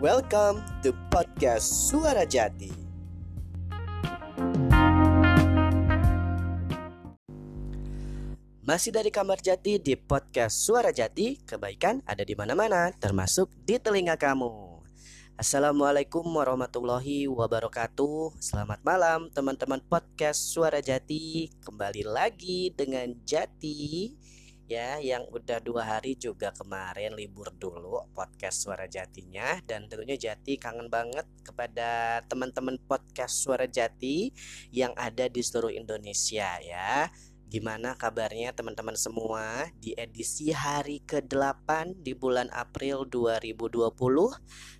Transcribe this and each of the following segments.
Welcome to podcast Suara Jati. Masih dari kamar jati di podcast Suara Jati, kebaikan ada di mana-mana, termasuk di telinga kamu. Assalamualaikum warahmatullahi wabarakatuh. Selamat malam teman-teman podcast Suara Jati. Kembali lagi dengan Jati ya yang udah dua hari juga kemarin libur dulu podcast Suara Jatinya dan tentunya Jati kangen banget kepada teman-teman podcast Suara Jati yang ada di seluruh Indonesia ya. Gimana kabarnya teman-teman semua di edisi hari ke-8 di bulan April 2020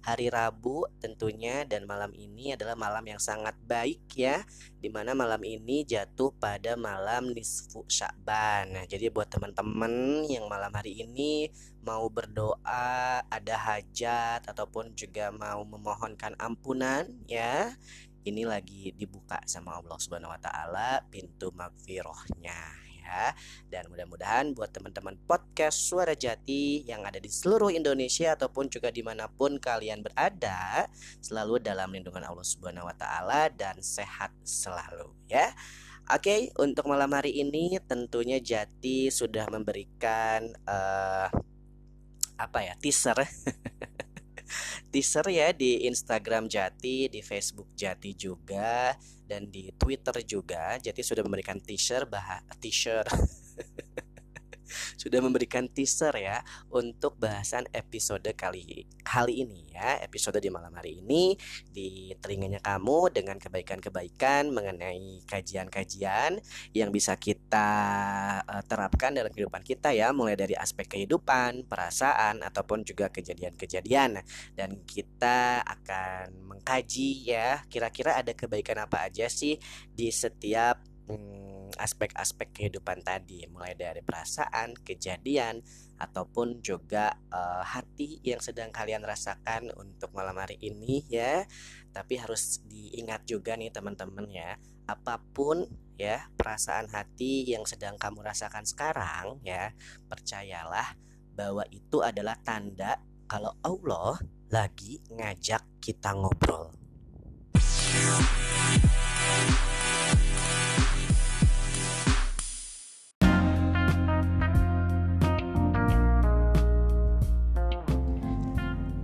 Hari Rabu tentunya dan malam ini adalah malam yang sangat baik ya Di mana malam ini jatuh pada malam nisfu sya'ban Nah jadi buat teman-teman yang malam hari ini mau berdoa ada hajat ataupun juga mau memohonkan ampunan ya ini lagi dibuka sama Allah Subhanahu wa taala pintu magfirahnya ya. Dan mudah-mudahan buat teman-teman podcast Suara Jati yang ada di seluruh Indonesia ataupun juga di mana pun kalian berada selalu dalam lindungan Allah Subhanahu wa taala dan sehat selalu ya. Oke, untuk malam hari ini tentunya Jati sudah memberikan uh, apa ya teaser teaser ya di Instagram Jati, di Facebook Jati juga dan di Twitter juga. Jati sudah memberikan teaser bah teaser sudah memberikan teaser ya untuk bahasan episode kali kali ini ya. Episode di malam hari ini di telinganya kamu dengan kebaikan-kebaikan mengenai kajian-kajian yang bisa kita uh, terapkan dalam kehidupan kita ya. Mulai dari aspek kehidupan perasaan ataupun juga kejadian-kejadian. Dan kita akan mengkaji ya kira-kira ada kebaikan apa aja sih di setiap hmm, aspek-aspek kehidupan tadi, mulai dari perasaan, kejadian, ataupun juga uh, hati yang sedang kalian rasakan untuk malam hari ini ya. Tapi harus diingat juga nih teman-teman ya, apa pun ya perasaan hati yang sedang kamu rasakan sekarang ya, percayalah bahwa itu adalah tanda kalau Allah lagi ngajak kita ngobrol.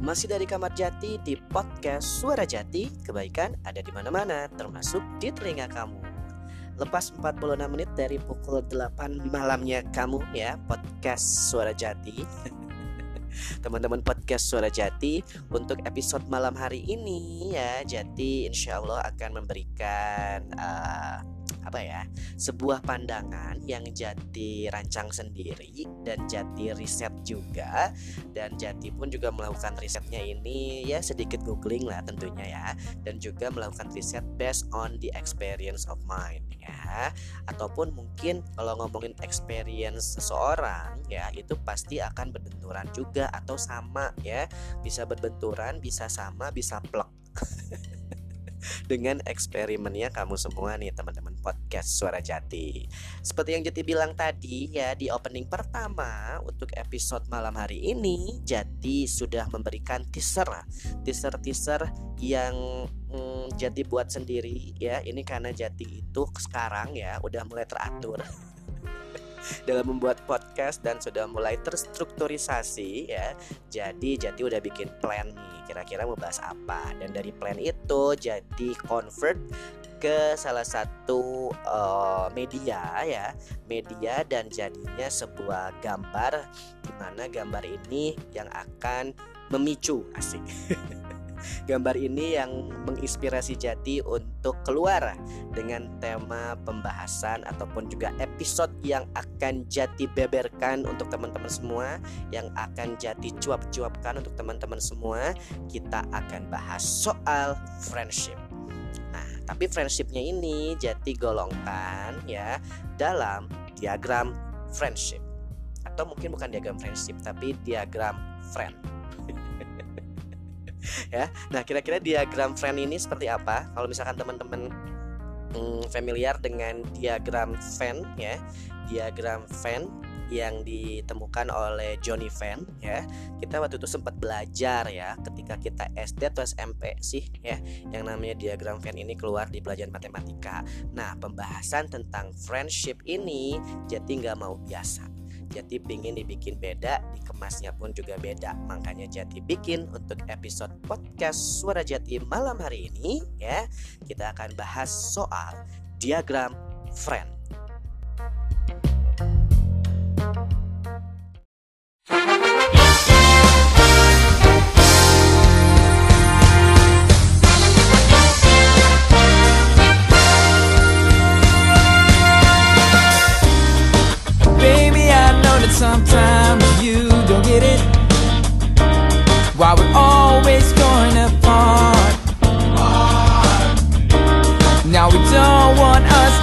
Masih dari Kamar Jati di podcast Suara Jati, kebaikan ada di mana-mana, termasuk di telinga kamu. Lepas 46 menit dari pukul 8 malamnya kamu ya, podcast Suara Jati. Teman-teman podcast Suara Jati untuk episode malam hari ini ya, Jati insya Allah akan memberikan uh, apa ya sebuah pandangan yang Jati rancang sendiri dan Jati riset juga. Dan Jati pun juga melakukan risetnya ini ya sedikit googling lah tentunya ya. Dan juga melakukan riset based on the experience of mine ya. Ataupun mungkin kalau ngomongin experience seseorang ya itu pasti akan berbenturan juga atau sama ya. Bisa berbenturan bisa sama bisa plek dengan eksperimennya kamu semua nih teman-teman podcast Suara Jati. Seperti yang Jati bilang tadi ya di opening pertama untuk episode malam hari ini Jati sudah memberikan teaser teaser-teaser yang mm, Jati buat sendiri ya. Ini karena Jati itu sekarang ya udah mulai teratur dalam membuat podcast dan sudah mulai terstrukturisasi ya. Jadi jadi udah bikin plan nih kira-kira mau bahas apa. Dan dari plan itu jadi convert ke salah satu uh, media ya. Media dan jadinya sebuah gambar di mana gambar ini yang akan memicu asik Gambar ini yang menginspirasi Jati untuk keluar dengan tema pembahasan ataupun juga episode yang akan Jati beberkan untuk teman-teman semua, yang akan Jati cuap-cuapkan untuk teman-teman semua. Kita akan bahas soal friendship. Nah, tapi friendshipnya ini Jati golongkan ya dalam diagram friendship atau mungkin bukan diagram friendship tapi diagram friend ya. Nah, kira-kira diagram friend ini seperti apa? Kalau misalkan teman-teman hmm, familiar dengan diagram Venn ya. Diagram Venn yang ditemukan oleh Johnny Venn ya. Kita waktu itu sempat belajar ya ketika kita SD atau SMP sih ya yang namanya diagram Venn ini keluar di pelajaran matematika. Nah, pembahasan tentang friendship ini jadi nggak mau biasa jadi pingin dibikin beda, dikemasnya pun juga beda. Makanya Jati bikin untuk episode podcast Suara Jati malam hari ini ya. Kita akan bahas soal diagram friend.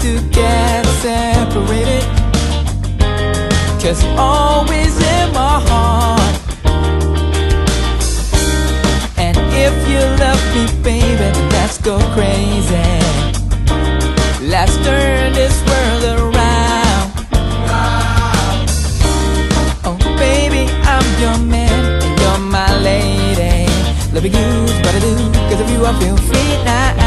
To get separated. Cause you're always in my heart. And if you love me, baby, let's go crazy. Let's turn this world around. Oh, baby, I'm your man and you're my lady. Loving you's what I do, cause of you I feel free now.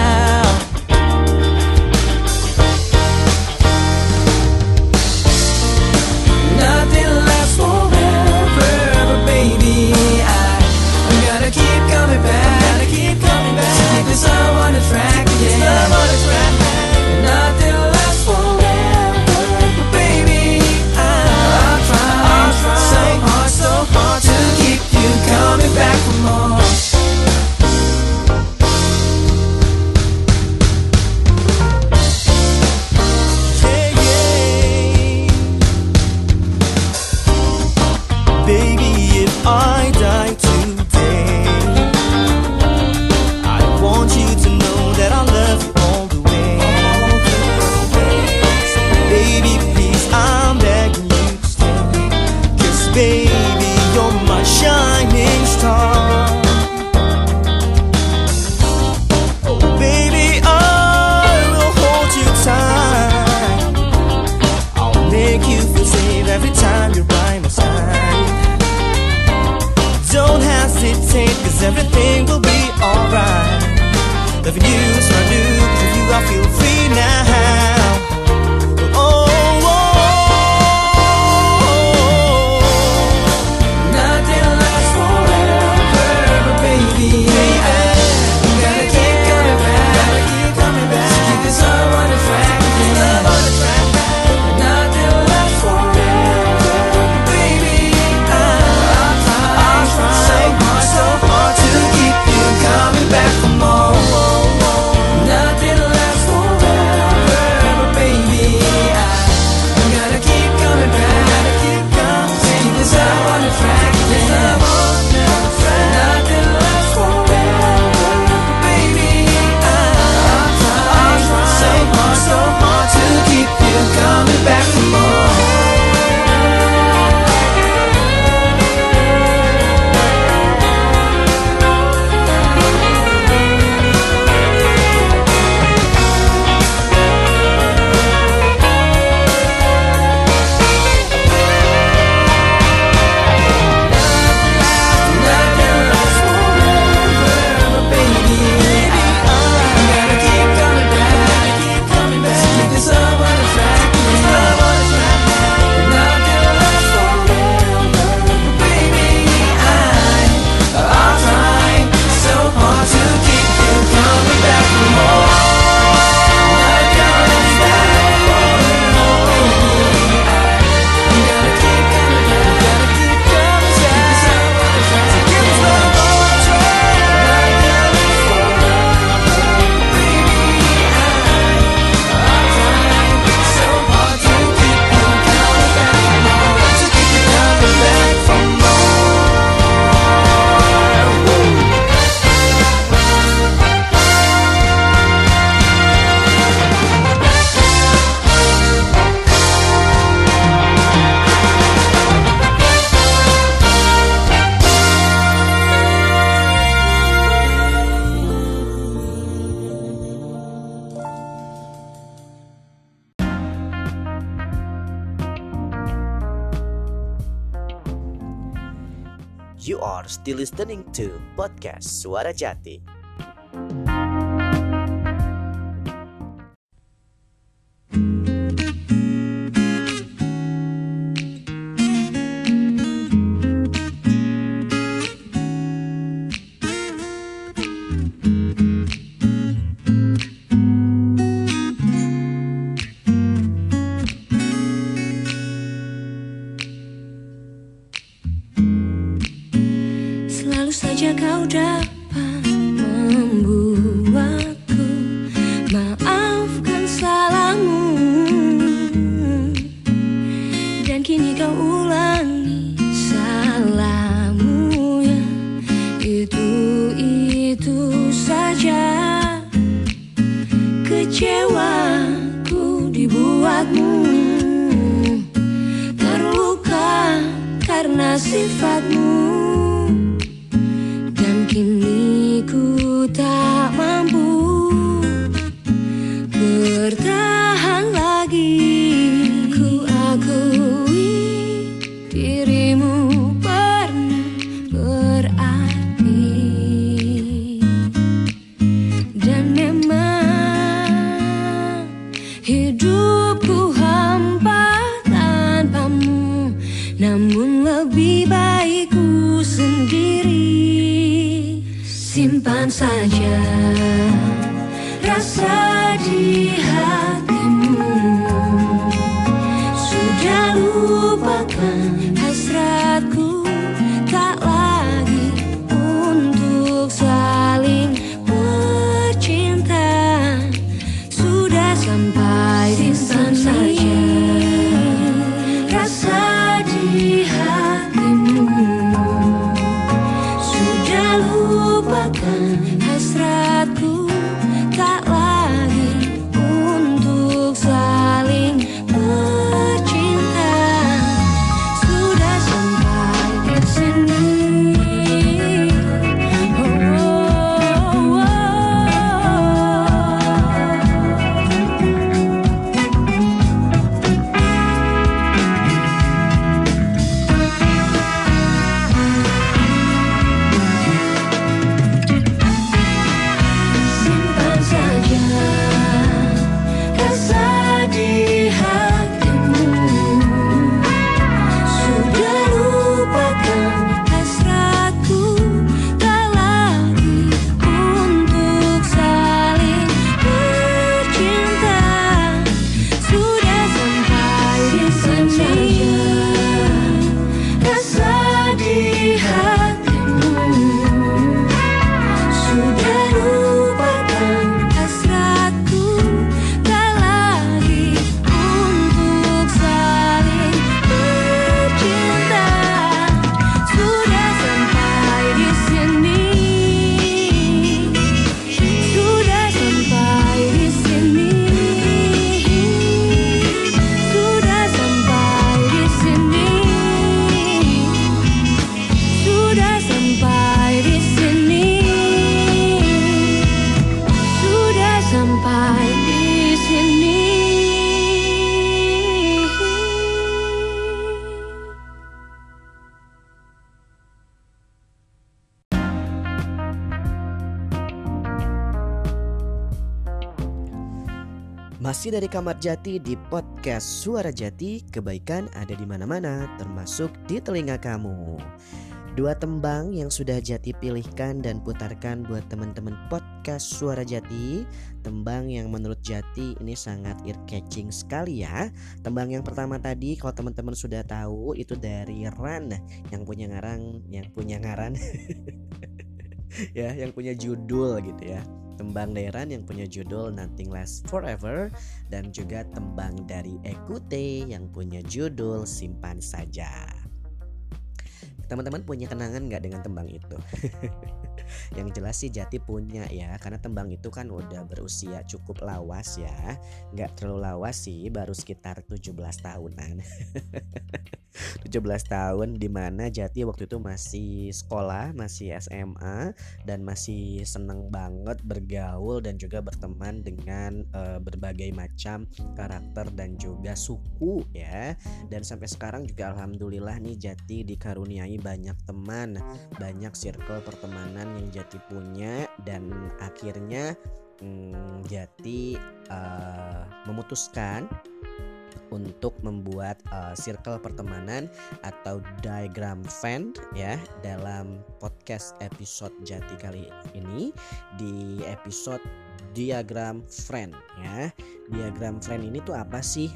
podcast Suara Jati. Kamar Jati di podcast Suara Jati, kebaikan ada di mana-mana, termasuk di telinga kamu. Dua tembang yang sudah Jati pilihkan dan putarkan buat teman-teman podcast Suara Jati. Tembang yang menurut Jati ini sangat ear-catching sekali ya. Tembang yang pertama tadi kalau teman-teman sudah tahu itu dari Ran Yang punya ngarang, yang punya ngaran Ya, yang punya judul gitu ya tembang daerah yang punya judul Nothing Lasts Forever dan juga tembang dari Ekute yang punya judul Simpan Saja. Teman-teman punya kenangan nggak dengan tembang itu? yang jelas sih Jati punya ya, karena tembang itu kan udah berusia cukup lawas ya. Nggak terlalu lawas sih, baru sekitar 17 tahunan. 17 tahun di mana Jati waktu itu masih sekolah, masih SMA dan masih seneng banget bergaul dan juga berteman dengan uh, berbagai macam karakter dan juga suku ya. Dan sampai sekarang juga alhamdulillah nih Jati dikaruniai banyak teman banyak circle pertemanan yang Jati punya dan akhirnya hmm, Jati uh, memutuskan untuk membuat uh, circle pertemanan atau diagram friend ya dalam podcast episode Jati kali ini. Di episode diagram friend ya. Diagram friend ini tuh apa sih?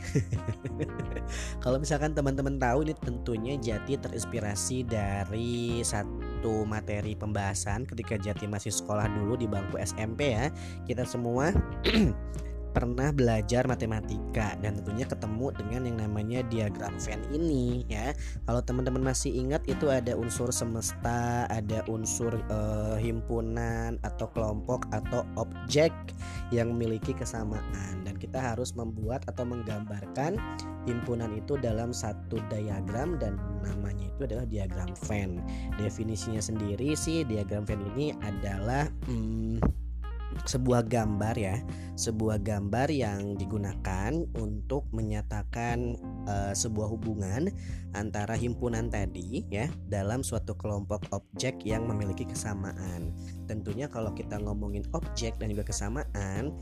Kalau misalkan teman-teman tahu ini tentunya Jati terinspirasi dari satu materi pembahasan ketika Jati masih sekolah dulu di bangku SMP ya. Kita semua pernah belajar matematika dan tentunya ketemu dengan yang namanya diagram Venn ini ya. Kalau teman-teman masih ingat itu ada unsur semesta, ada unsur uh, himpunan atau kelompok atau objek yang memiliki kesamaan dan kita harus membuat atau menggambarkan himpunan itu dalam satu diagram dan namanya itu adalah diagram Venn. Definisinya sendiri sih diagram Venn ini adalah hmm, sebuah gambar ya, sebuah gambar yang digunakan untuk menyatakan uh, sebuah hubungan antara himpunan tadi ya dalam suatu kelompok objek yang memiliki kesamaan. Tentunya kalau kita ngomongin objek dan juga kesamaan,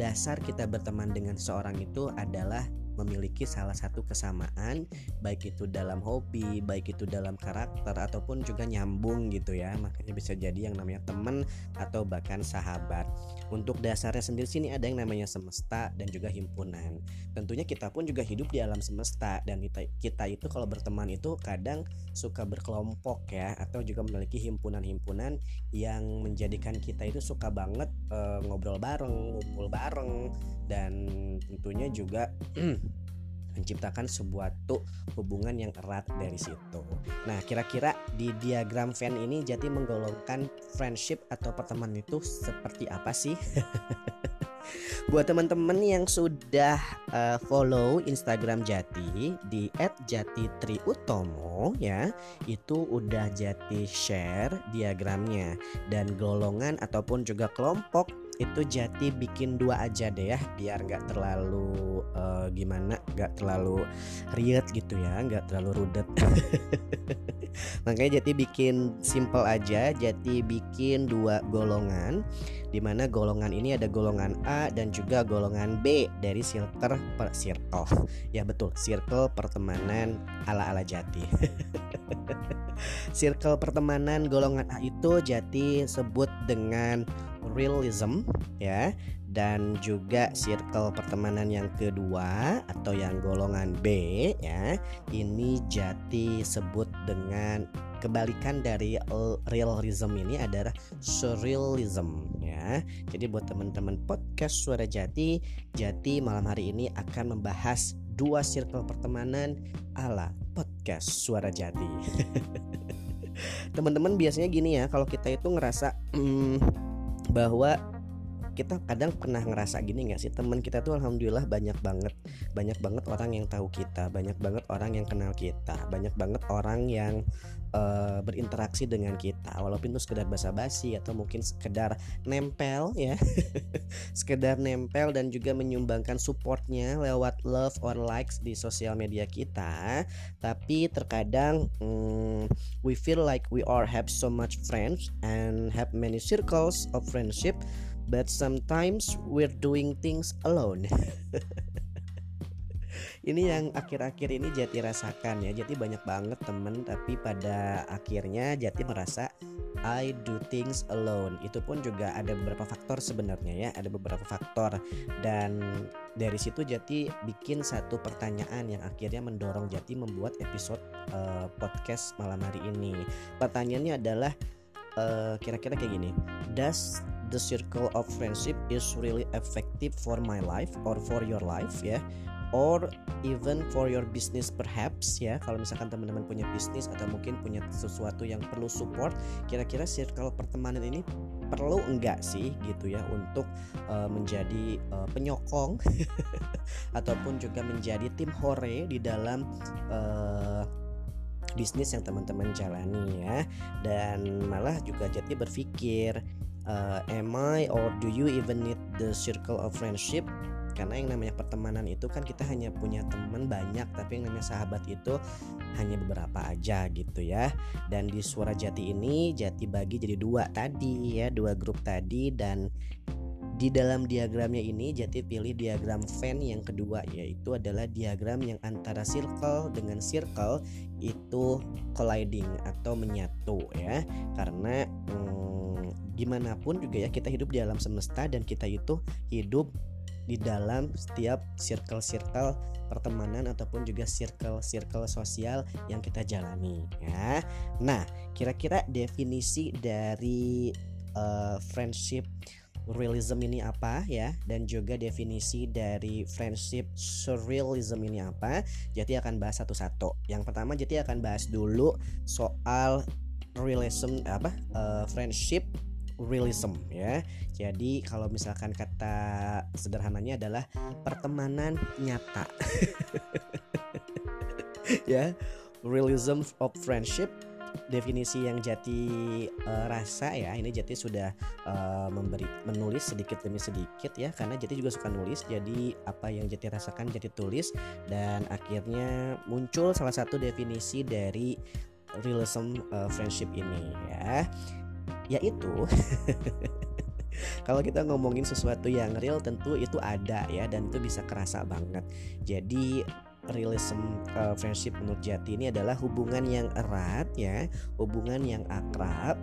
dasar kita berteman dengan seorang itu adalah memiliki salah satu kesamaan baik itu dalam hobi, baik itu dalam karakter ataupun juga nyambung gitu ya. Makanya bisa jadi yang namanya teman atau bahkan sahabat. Untuk dasarnya sendiri sini ada yang namanya semesta dan juga himpunan. Tentunya kita pun juga hidup di alam semesta dan kita, kita itu kalau berteman itu kadang suka berkelompok ya atau juga memiliki himpunan-himpunan yang menjadikan kita itu suka banget e, ngobrol bareng, ngumpul bareng dan tentunya juga menciptakan sebuah tuh hubungan yang erat dari situ. Nah, kira-kira di diagram Venn ini Jati menggolongkan friendship atau pertemanan itu seperti apa sih? Buat teman-teman yang sudah uh, follow Instagram Jati di @jati_triutomo ya, itu udah Jati share diagramnya dan golongan ataupun juga kelompok itu jati bikin dua aja deh ya biar nggak terlalu uh, gimana nggak terlalu riet gitu ya nggak terlalu rudet. Makanya jati bikin simple aja jati bikin dua golongan di mana golongan ini ada golongan A dan juga golongan B dari circle per circle ya betul circle pertemanan ala ala jati. Circle pertemanan golongan A itu jati sebut dengan realism ya. Dan juga circle pertemanan yang kedua atau yang golongan B ya. Ini jati sebut dengan kebalikan dari realism ini adalah surrealism ya. Jadi buat teman-teman podcast suara jati jati malam hari ini akan membahas dua circle pertemanan ala podcast suara jati. Teman-teman biasanya gini ya kalau kita itu ngerasa hmm, bahwa kita kadang pernah ngerasa gini nggak sih? Teman kita tuh alhamdulillah banyak banget banyak banget orang yang tahu kita banyak banget orang yang kenal kita banyak banget orang yang uh, berinteraksi dengan kita. Walaupun itu sekedar basa-basi atau mungkin sekedar nempel ya. Sekedar nempel dan juga menyumbangkan supportnya lewat love or likes di sosial media kita. Tapi terkadang hmm, we feel like we are have so much friends and have many circles of friendship but sometimes we're doing things alone. ini yang akhir-akhir ini Jati rasakan ya. Jati banyak banget temen tapi pada akhirnya Jati merasa I do things alone. Itu pun juga ada beberapa faktor sebenarnya ya, ada beberapa faktor dan dari situ Jati bikin satu pertanyaan yang akhirnya mendorong Jati membuat episode uh, podcast malam hari ini. Pertanyaannya adalah uh, kira-kira kayak gini. Does the circle of friendship is really effective for my life or for your life ya or even for your business perhaps ya. Kalau misalkan teman-teman punya bisnis atau mungkin punya sesuatu yang perlu support kira-kira circle pertemanan ini perlu enggak sih gitu ya untuk uh, menjadi uh, penyokong ataupun juga menjadi tim hore di dalam uh, bisnis yang teman-teman jalani ya. Dan malah juga Jati berpikir uh, am I or do you even need the circle of friendship karena yang namanya pertemanan itu kan kita hanya punya teman banyak tapi yang namanya sahabat itu hanya beberapa aja gitu ya. Dan di suara jati ini jati bagi jadi dua tadi ya dua grup tadi. Dan di dalam diagramnya ini Jati pilih diagram Venn yang kedua yaitu adalah diagram yang antara circle dengan circle itu colliding atau menyatu ya. Karena hmm, gimana pun juga ya kita hidup di alam semesta dan kita itu hidup di dalam setiap circle-circle pertemanan ataupun juga circle-circle sosial yang kita jalani ya. Nah, kira-kira definisi dari uh, friendship realism ini apa ya? Dan juga definisi dari friendship surrealism ini apa? Jadi akan bahas satu-satu. Yang pertama jadi akan bahas dulu soal realism apa uh, friendship realism ya. Jadi kalau misalkan kata sederhananya adalah pertemanan nyata. ya, realism of friendship definisi yang Jati uh, rasa ya ini Jati sudah uh, memberi menulis sedikit demi sedikit ya karena Jati juga suka nulis jadi apa yang Jati rasakan Jati tulis dan akhirnya muncul salah satu definisi dari realism uh, friendship ini ya yaitu kalau kita ngomongin sesuatu yang real tentu itu ada ya dan itu bisa kerasa banget. Jadi realism uh, friendship menurut Jati ini adalah hubungan yang erat ya, hubungan yang akrab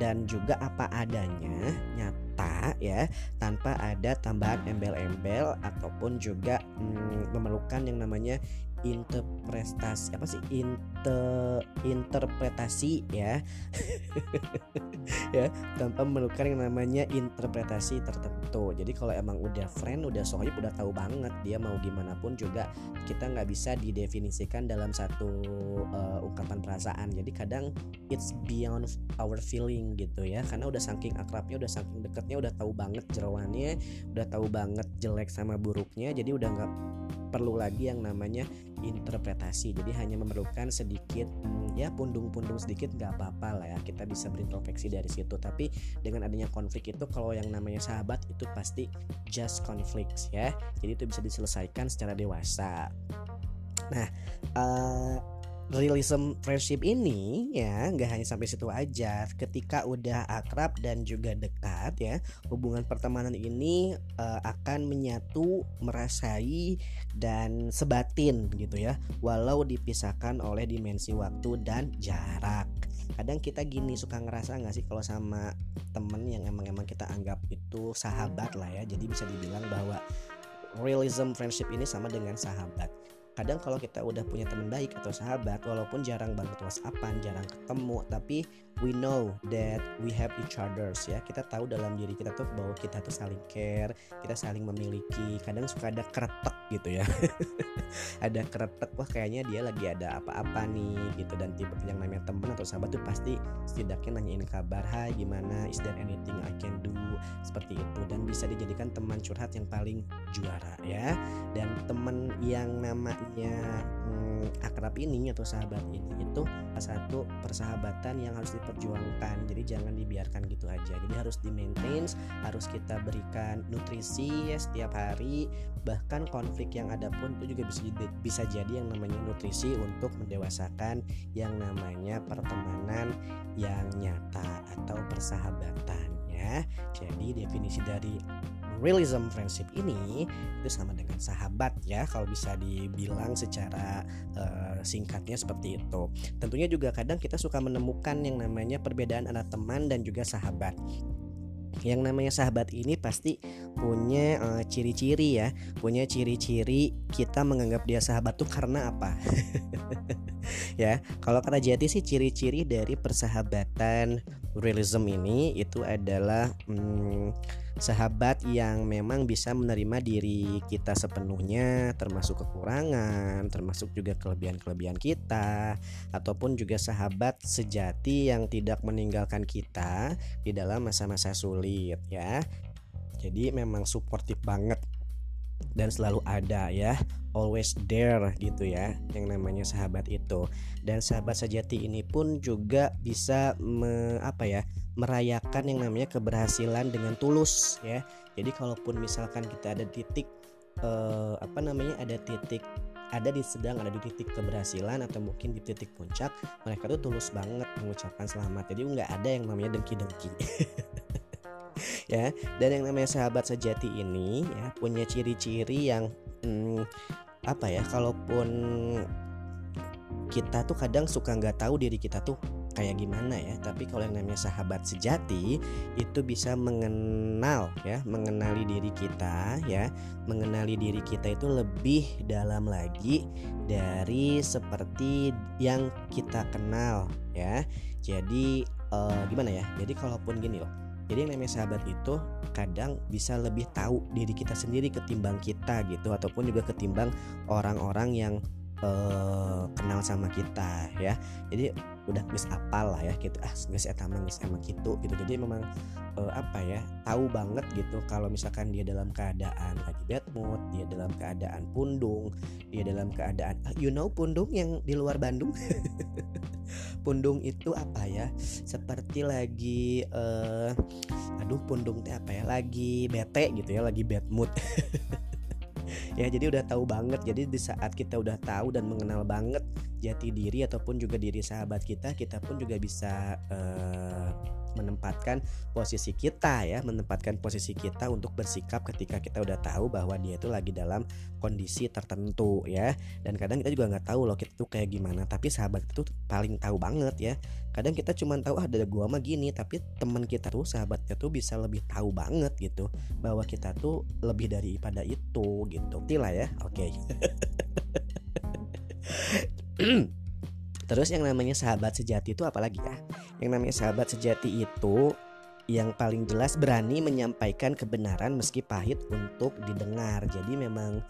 dan juga apa adanya nyata ya tanpa ada tambahan embel-embel ataupun juga mm, memerlukan yang namanya interpretasi apa sih? Inter interpretasi ya. Ya tanpa memerlukan yang namanya interpretasi tertentu. Jadi kalau emang udah friend udah sohib udah tahu banget dia mau gimana pun juga kita nggak bisa didefinisikan dalam satu uh, ungkapan perasaan. Jadi kadang it's beyond our feeling gitu ya. Karena udah saking akrabnya udah saking deketnya udah tahu banget jerawannya udah tahu banget jelek sama buruknya jadi udah nggak perlu lagi yang namanya interpretasi. Jadi hanya memerlukan sedikit hmm, ya pundung-pundung sedikit nggak apa-apa lah ya. Kita bisa berintrospeksi dari situ. Tapi dengan adanya konflik itu kalau yang namanya sahabat itu pasti just conflicts ya. Jadi itu bisa diselesaikan secara dewasa. Nah uh, realism friendship ini ya nggak hanya sampai situ aja. Ketika udah akrab dan juga dekat ya hubungan pertemanan ini uh, akan menyatu merasai dan sebatin gitu ya. Walau dipisahkan oleh dimensi waktu dan jarak. Kadang kita gini suka ngerasa nggak sih kalau sama temen yang emang emang kita anggap itu sahabat lah ya. Jadi bisa dibilang bahwa realism friendship ini sama dengan sahabat kadang kalau kita udah punya teman baik atau sahabat walaupun jarang banget whatsappan jarang ketemu tapi we know that we have each others ya. Kita tahu dalam diri kita tuh bahwa kita tuh saling care kita saling memiliki. Kadang suka ada keretek gitu ya. Ada keretek wah kayaknya dia lagi ada apa-apa nih gitu. Dan tipe yang namanya teman atau sahabat tuh pasti setidaknya nanyain kabar hai gimana? Is there anything I can do? Seperti itu. Dan bisa dijadikan teman curhat yang paling juara ya. Dan teman yang nama namanya hmm, akrab ini atau sahabat ini itu satu persahabatan yang harus diperjuangkan. Jadi jangan dibiarkan gitu aja. Jadi harus di maintain harus kita berikan nutrisi ya setiap hari. Bahkan konflik yang ada pun itu juga bisa bisa jadi yang namanya nutrisi untuk mendewasakan yang namanya pertemanan yang nyata atau persahabatan ya jadi definisi dari realism friendship ini itu sama dengan sahabat ya kalau bisa dibilang secara uh, singkatnya seperti itu. Tentunya juga kadang kita suka menemukan yang namanya perbedaan antara teman dan juga sahabat. Yang namanya sahabat ini pasti punya eh, ciri-ciri ya, punya ciri-ciri kita menganggap dia sahabat tuh karena apa? ya, kalau kata Jati sih ciri-ciri dari persahabatan realism ini itu adalah hmm, sahabat yang memang bisa menerima diri kita sepenuhnya termasuk kekurangan termasuk juga kelebihan-kelebihan kita ataupun juga sahabat sejati yang tidak meninggalkan kita di dalam masa-masa sulit ya. Jadi memang suportif banget dan selalu ada ya always there gitu ya yang namanya sahabat itu. Dan sahabat sejati ini pun juga bisa me, apa ya merayakan yang namanya keberhasilan dengan tulus ya. Jadi kalaupun misalkan kita ada titik eh, apa namanya ada titik ada di sedang ada di titik keberhasilan atau mungkin di titik puncak mereka tuh tulus banget mengucapkan selamat. Jadi nggak ada yang namanya dengki-dengki ya dan yang namanya sahabat sejati ini ya punya ciri-ciri yang hmm, apa ya kalaupun kita tuh kadang suka nggak tahu diri kita tuh kayak gimana ya. Tapi kalau yang namanya sahabat sejati itu bisa mengenal ya mengenali diri kita ya. Mengenali diri kita itu lebih dalam lagi dari seperti yang kita kenal ya. Jadi eh, gimana ya? Jadi kalaupun gini loh jadi yang namanya sahabat itu kadang bisa lebih tahu diri kita sendiri ketimbang kita gitu ataupun juga ketimbang orang-orang yang eh, kenal sama kita ya. Jadi udah guys apal lah ya gitu. Ah guys eta geus emang gitu gitu. Jadi memang eh, apa ya tahu banget gitu kalau misalkan dia dalam keadaan lagi bad mood dia dalam keadaan pundung dia dalam keadaan ah, you know pundung yang di luar Bandung? Pundung itu apa ya? Seperti lagi eh aduh pundung teh apa ya? Lagi bete gitu ya lagi bad mood ya jadi udah tahu banget. Jadi di saat kita udah tahu dan mengenal banget jati diri ataupun juga diri sahabat kita kita pun juga bisa eh, menempatkan posisi kita ya menempatkan posisi kita untuk bersikap ketika kita udah tahu bahwa dia itu lagi dalam kondisi tertentu ya. Dan kadang kita juga nggak tahu loh kita tuh kayak gimana tapi sahabat itu paling tahu banget ya kadang kita cuma tahu ah ada gua mah gini tapi teman kita tuh sahabatnya tuh bisa lebih tahu banget gitu bahwa kita tuh lebih daripada itu gitu Tila ya oke Terus yang namanya sahabat sejati itu apalagi ya? Yang namanya sahabat sejati itu yang paling jelas berani menyampaikan kebenaran meski pahit untuk didengar. Jadi memang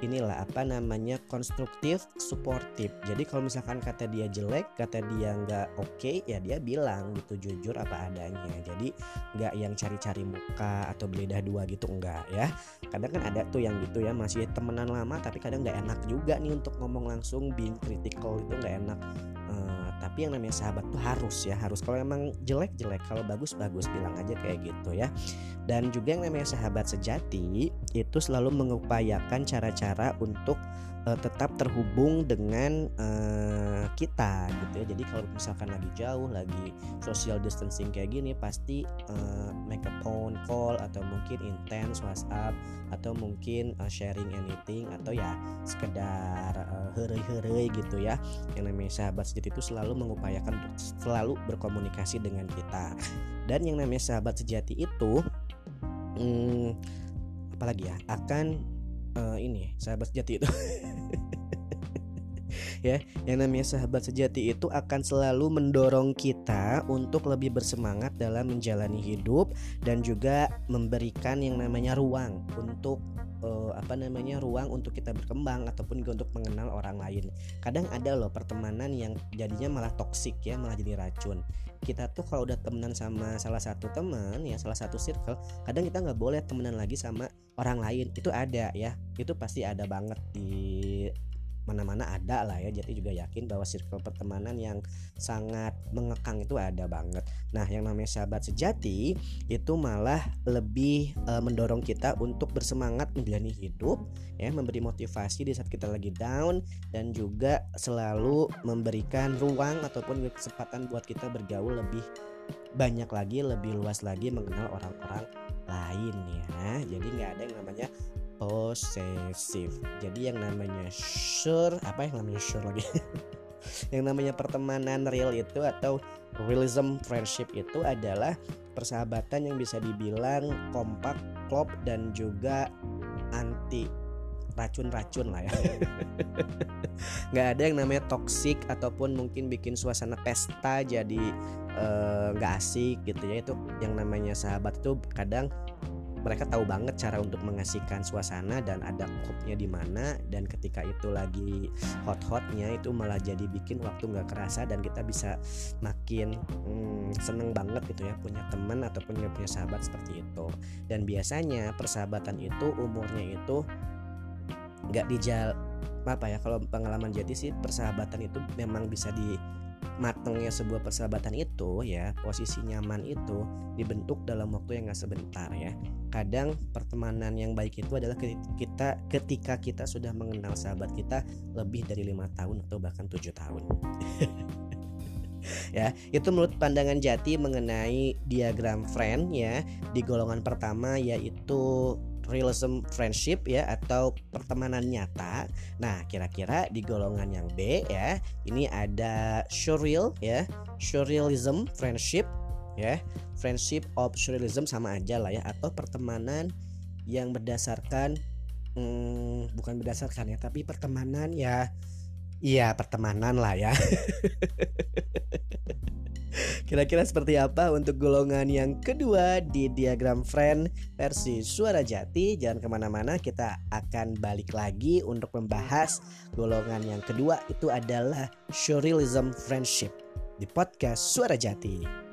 inilah apa namanya konstruktif suportif. Jadi kalau misalkan kata dia jelek kata dia nggak oke ya dia bilang gitu jujur apa adanya. Jadi nggak yang cari-cari muka atau beledah dua gitu enggak ya. Kadang kan ada tuh yang gitu ya masih temenan lama tapi kadang nggak enak juga nih untuk ngomong langsung being critical itu nggak enak. Eh, tapi yang namanya sahabat tuh harus ya harus. Kalau emang jelek jelek kalau bagus bagus bilang aja kayak gitu ya. Dan juga yang namanya sahabat sejati itu selalu mengupayakan cara-cara untuk eh, tetap terhubung dengan eh, kita gitu ya. Jadi kalau misalkan lagi jauh lagi social distancing kayak gini pasti eh, make a phone call atau mungkin intense WhatsApp atau mungkin eh, sharing anything atau ya sekedar eh, herei-herei gitu ya. Yang namanya sahabat sejati itu selalu mengupayakan selalu berkomunikasi dengan kita. Dan yang namanya sahabat sejati itu hmm, apalagi ya akan eh, ini sahabat sejati itu. Ya yang namanya sahabat sejati itu akan selalu mendorong kita untuk lebih bersemangat dalam menjalani hidup dan juga memberikan yang namanya ruang untuk eh, apa namanya ruang untuk kita berkembang ataupun juga untuk mengenal orang lain. Kadang ada loh pertemanan yang jadinya malah toksik ya, malah jadi racun. Kita tuh kalau udah temenan sama salah satu teman ya, salah satu circle, kadang kita nggak boleh temenan lagi sama orang lain. Itu ada ya, itu pasti ada banget di mana-mana ada lah ya. Jadi juga yakin bahwa circle pertemanan yang sangat mengekang itu ada banget. Nah yang namanya sahabat sejati itu malah lebih eh, mendorong kita untuk bersemangat menjalani hidup ya memberi motivasi di saat kita lagi down dan juga selalu memberikan ruang ataupun kesempatan buat kita bergaul lebih banyak lagi lebih luas lagi mengenal orang-orang lain ya. Jadi nggak ada yang namanya posesif. Jadi yang namanya sure apa yang namanya sure lagi? Yang namanya pertemanan real itu atau realism friendship itu adalah persahabatan yang bisa dibilang kompak klop dan juga anti racun-racun lah ya. Nggak ada yang namanya toxic ataupun mungkin bikin suasana pesta jadi eh, nggak asik gitu ya. Itu yang namanya sahabat itu kadang mereka tahu banget cara untuk mengasihkan suasana dan ada kopnya di mana dan ketika itu lagi hot-hotnya itu malah jadi bikin waktu nggak kerasa dan kita bisa makin hmm, seneng banget gitu ya punya teman atau punya punya sahabat seperti itu. Dan biasanya persahabatan itu umurnya itu nggak dijal apa ya kalau pengalaman jadi sih persahabatan itu memang bisa di matengnya sebuah persahabatan itu ya posisi nyaman itu dibentuk dalam waktu yang gak sebentar ya. Kadang pertemanan yang baik itu adalah kita ketika kita sudah mengenal sahabat kita lebih dari lima tahun atau bahkan tujuh tahun. Ya itu menurut pandangan Jati mengenai diagram friend ya di golongan pertama yaitu realism friendship ya atau pertemanan nyata. Nah, kira-kira di golongan yang B ya, ini ada surreal ya, surrealism friendship ya. Friendship of surrealism sama aja lah ya atau pertemanan yang berdasarkan hmm, bukan berdasarkan ya, tapi pertemanan ya Iya, pertemanan lah ya. Kira-kira seperti apa untuk golongan yang kedua di diagram friend versi suara jati? Jangan ke mana-mana kita akan balik lagi untuk membahas golongan yang kedua. Itu adalah surrealism friendship di podcast suara jati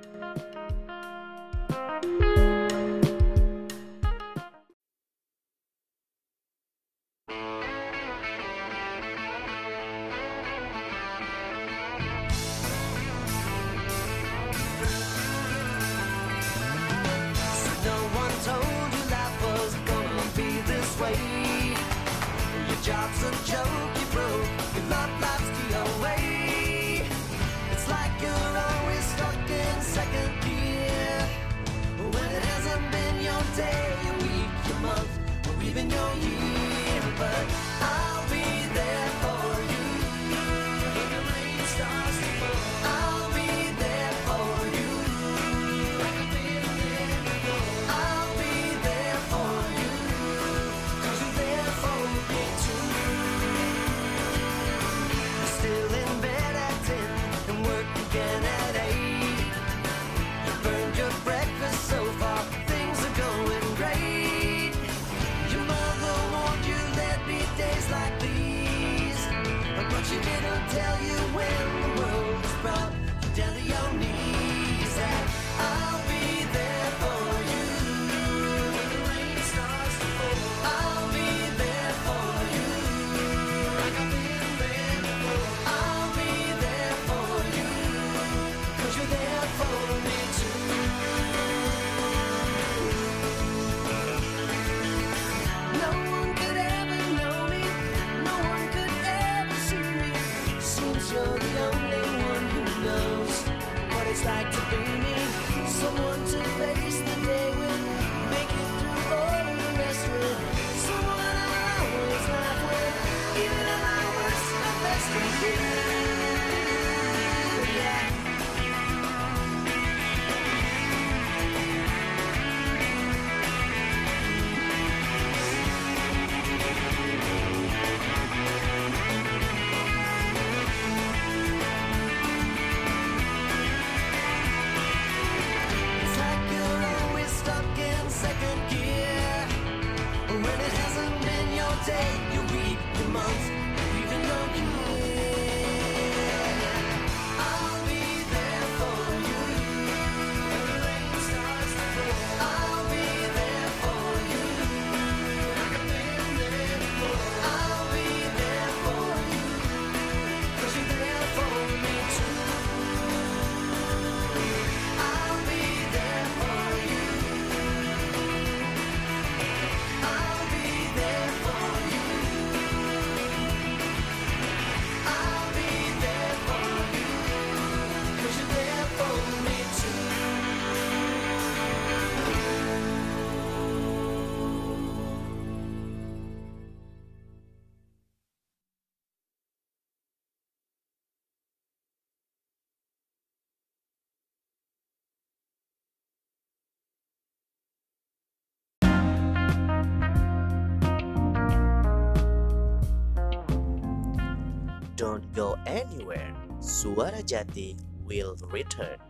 go anywhere. Suara Jati will return.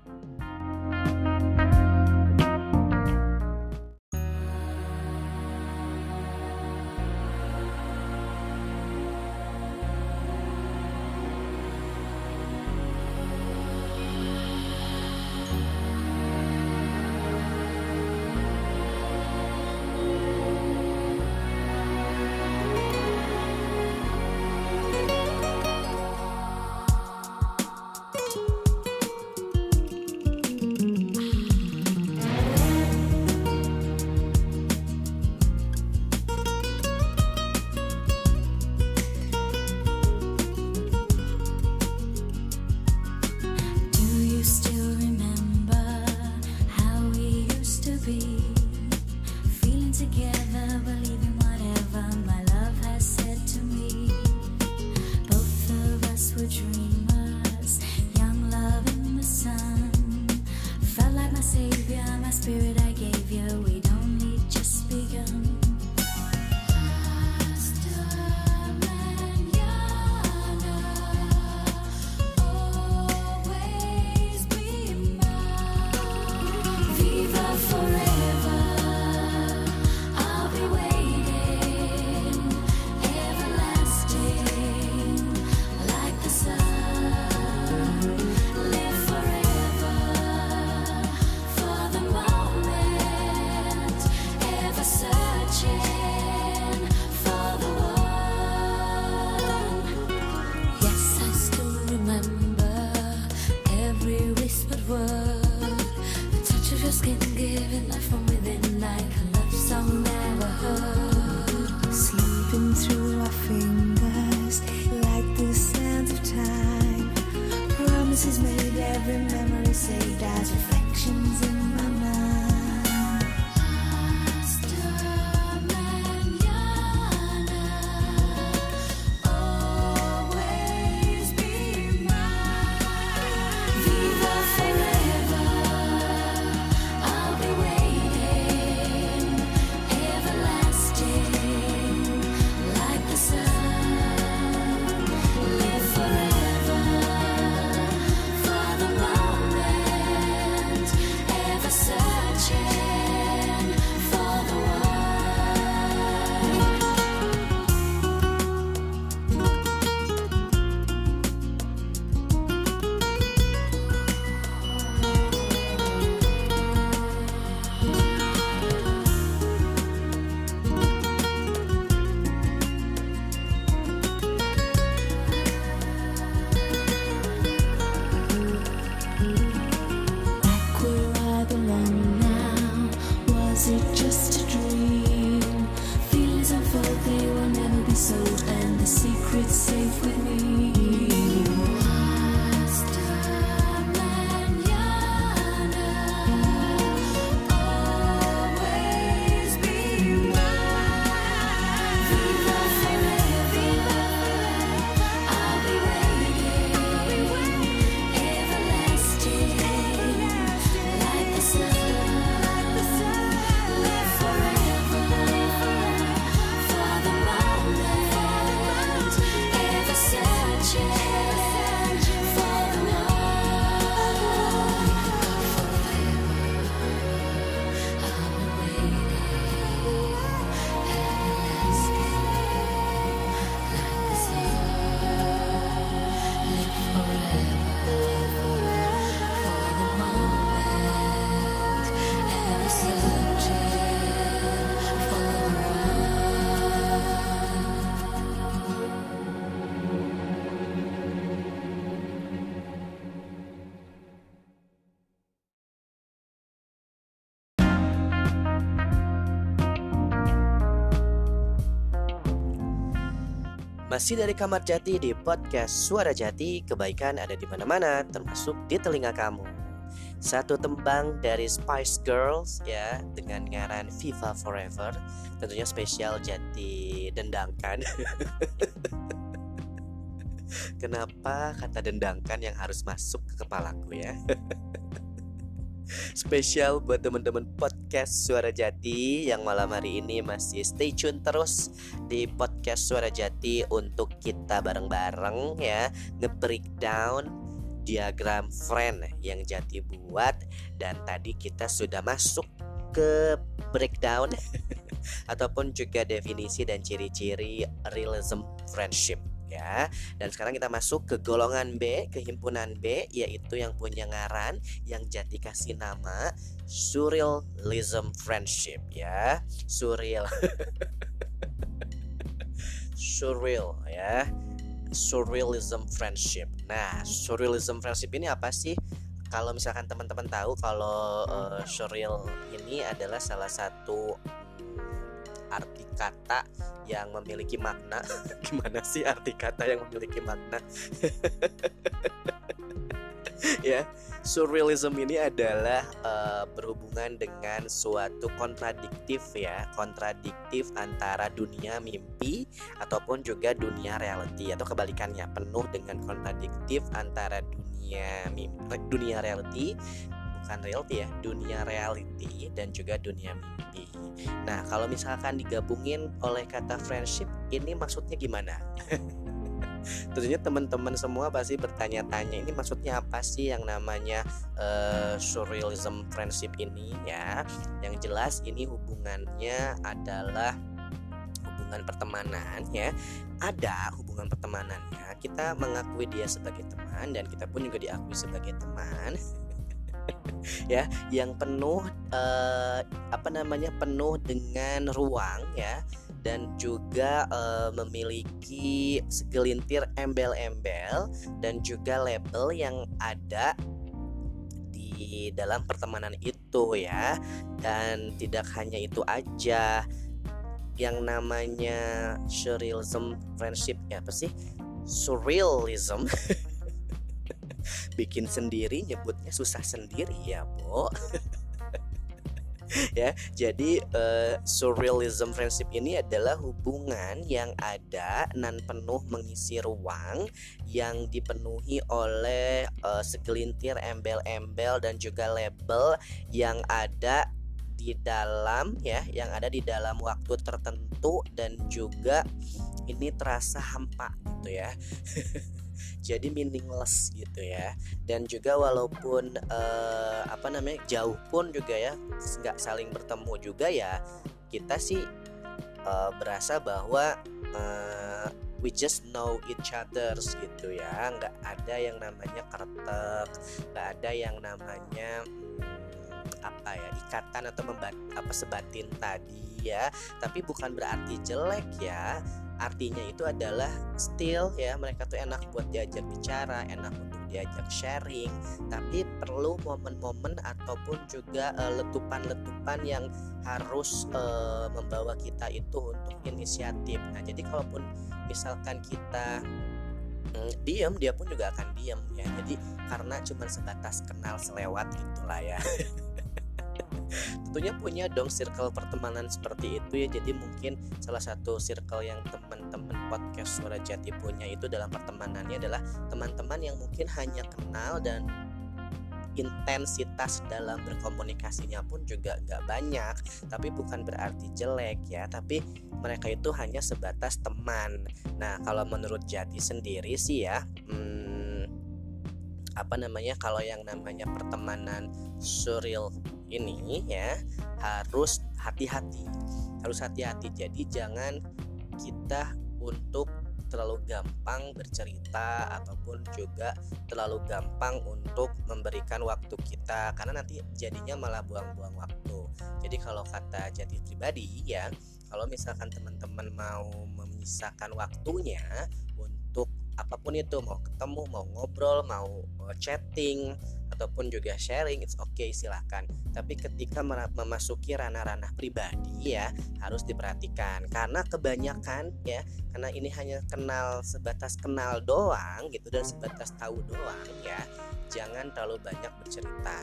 Masih dari Kamar Jati di podcast Suara Jati, kebaikan ada di mana-mana, termasuk di telinga kamu. Satu tembang dari Spice Girls ya dengan ngaran Viva Forever, tentunya spesial Jati dendangkan. Kenapa kata dendangkan yang harus masuk ke kepalaku ya? Spesial buat teman-teman podcast Suara Jati yang malam hari ini masih stay tune terus di podcast Suara Jati untuk kita bareng-bareng ya. Nge-breakdown diagram friend yang Jati buat dan tadi kita sudah masuk ke breakdown ataupun juga definisi dan ciri-ciri realism friendship ya. Dan sekarang kita masuk ke golongan B, ke himpunan B yaitu yang punya ngaran yang Jati kasih nama surrealism friendship ya. Surreal. surreal ya. Surrealism friendship. Nah, surrealism friendship ini apa sih? Kalau misalkan teman-teman tahu kalau eh, surreal ini adalah salah satu arti kata yang memiliki makna. Gimana sih arti kata yang memiliki makna? Ya surrealism ini adalah eh, berhubungan dengan suatu kontradiktif ya. Kontradiktif antara dunia mimpi ataupun juga dunia reality. Atau kebalikannya penuh dengan kontradiktif antara dunia mimpi dunia reality bukan reality ya dunia reality dan juga dunia mimpi. Nah kalau misalkan digabungin oleh kata friendship ini maksudnya gimana? Tentunya teman-teman semua pasti bertanya-tanya ini maksudnya apa sih yang namanya uh, surrealism friendship ini? Ya yang jelas ini hubungannya adalah hubungan pertemanan ya. Ada hubungan pertemanannya kita mengakui dia sebagai teman dan kita pun juga diakui sebagai teman ya yang penuh uh, apa namanya penuh dengan ruang ya. Dan juga uh, memiliki segelintir embel-embel dan juga label yang ada di dalam pertemanan itu ya. Dan tidak hanya itu aja yang namanya surrealism friendship ya apa sih? Surrealism bikin sendiri nyebutnya susah sendiri ya Bo. Ya jadi uh, surrealism friendship ini adalah hubungan yang ada nan penuh mengisi ruang yang dipenuhi oleh uh, segelintir embel-embel dan juga label yang ada di dalam ya yang ada di dalam waktu tertentu dan juga ini terasa hampa gitu ya jadi meaningless gitu ya. Dan juga walaupun uh, apa namanya jauh pun juga ya nggak saling bertemu juga ya kita sih uh, berasa bahwa uh, we just know each other gitu ya. Nggak ada yang namanya kertek nggak ada yang namanya hmm, apa ya ikatan atau membat apa sebatin tadi ya. Tapi bukan berarti jelek ya artinya itu adalah still ya mereka tuh enak buat diajak bicara enak untuk diajak sharing. Tapi perlu momen-momen ataupun juga uh, letupan-letupan yang harus uh, membawa kita itu untuk inisiatif. Nah jadi kalaupun misalkan kita mm, diam dia pun juga akan diam ya. Jadi karena cuma sebatas kenal selewat gitulah ya tentunya punya dong circle pertemanan seperti itu ya. Jadi mungkin salah satu circle yang teman-teman podcast suara jati punya itu dalam pertemanannya adalah teman-teman yang mungkin hanya kenal dan intensitas dalam berkomunikasinya pun juga nggak banyak. Tapi bukan berarti jelek ya. Tapi mereka itu hanya sebatas teman. Nah kalau menurut Jati sendiri sih ya hmm, apa namanya kalau yang namanya pertemanan surreal ini ya harus hati-hati. Harus hati-hati. Jadi jangan kita untuk terlalu gampang bercerita ataupun juga terlalu gampang untuk memberikan waktu kita karena nanti jadinya malah buang-buang waktu. Jadi kalau kata jadi pribadi ya kalau misalkan teman-teman mau memisahkan waktunya untuk apa pun itu mau ketemu mau ngobrol mau chatting ataupun juga sharing it's okay silahkan tapi ketika memasuki ranah-ranah pribadi ya harus diperhatikan. Karena kebanyakan ya karena ini hanya kenal sebatas kenal doang gitu dan sebatas tahu doang ya jangan terlalu banyak bercerita.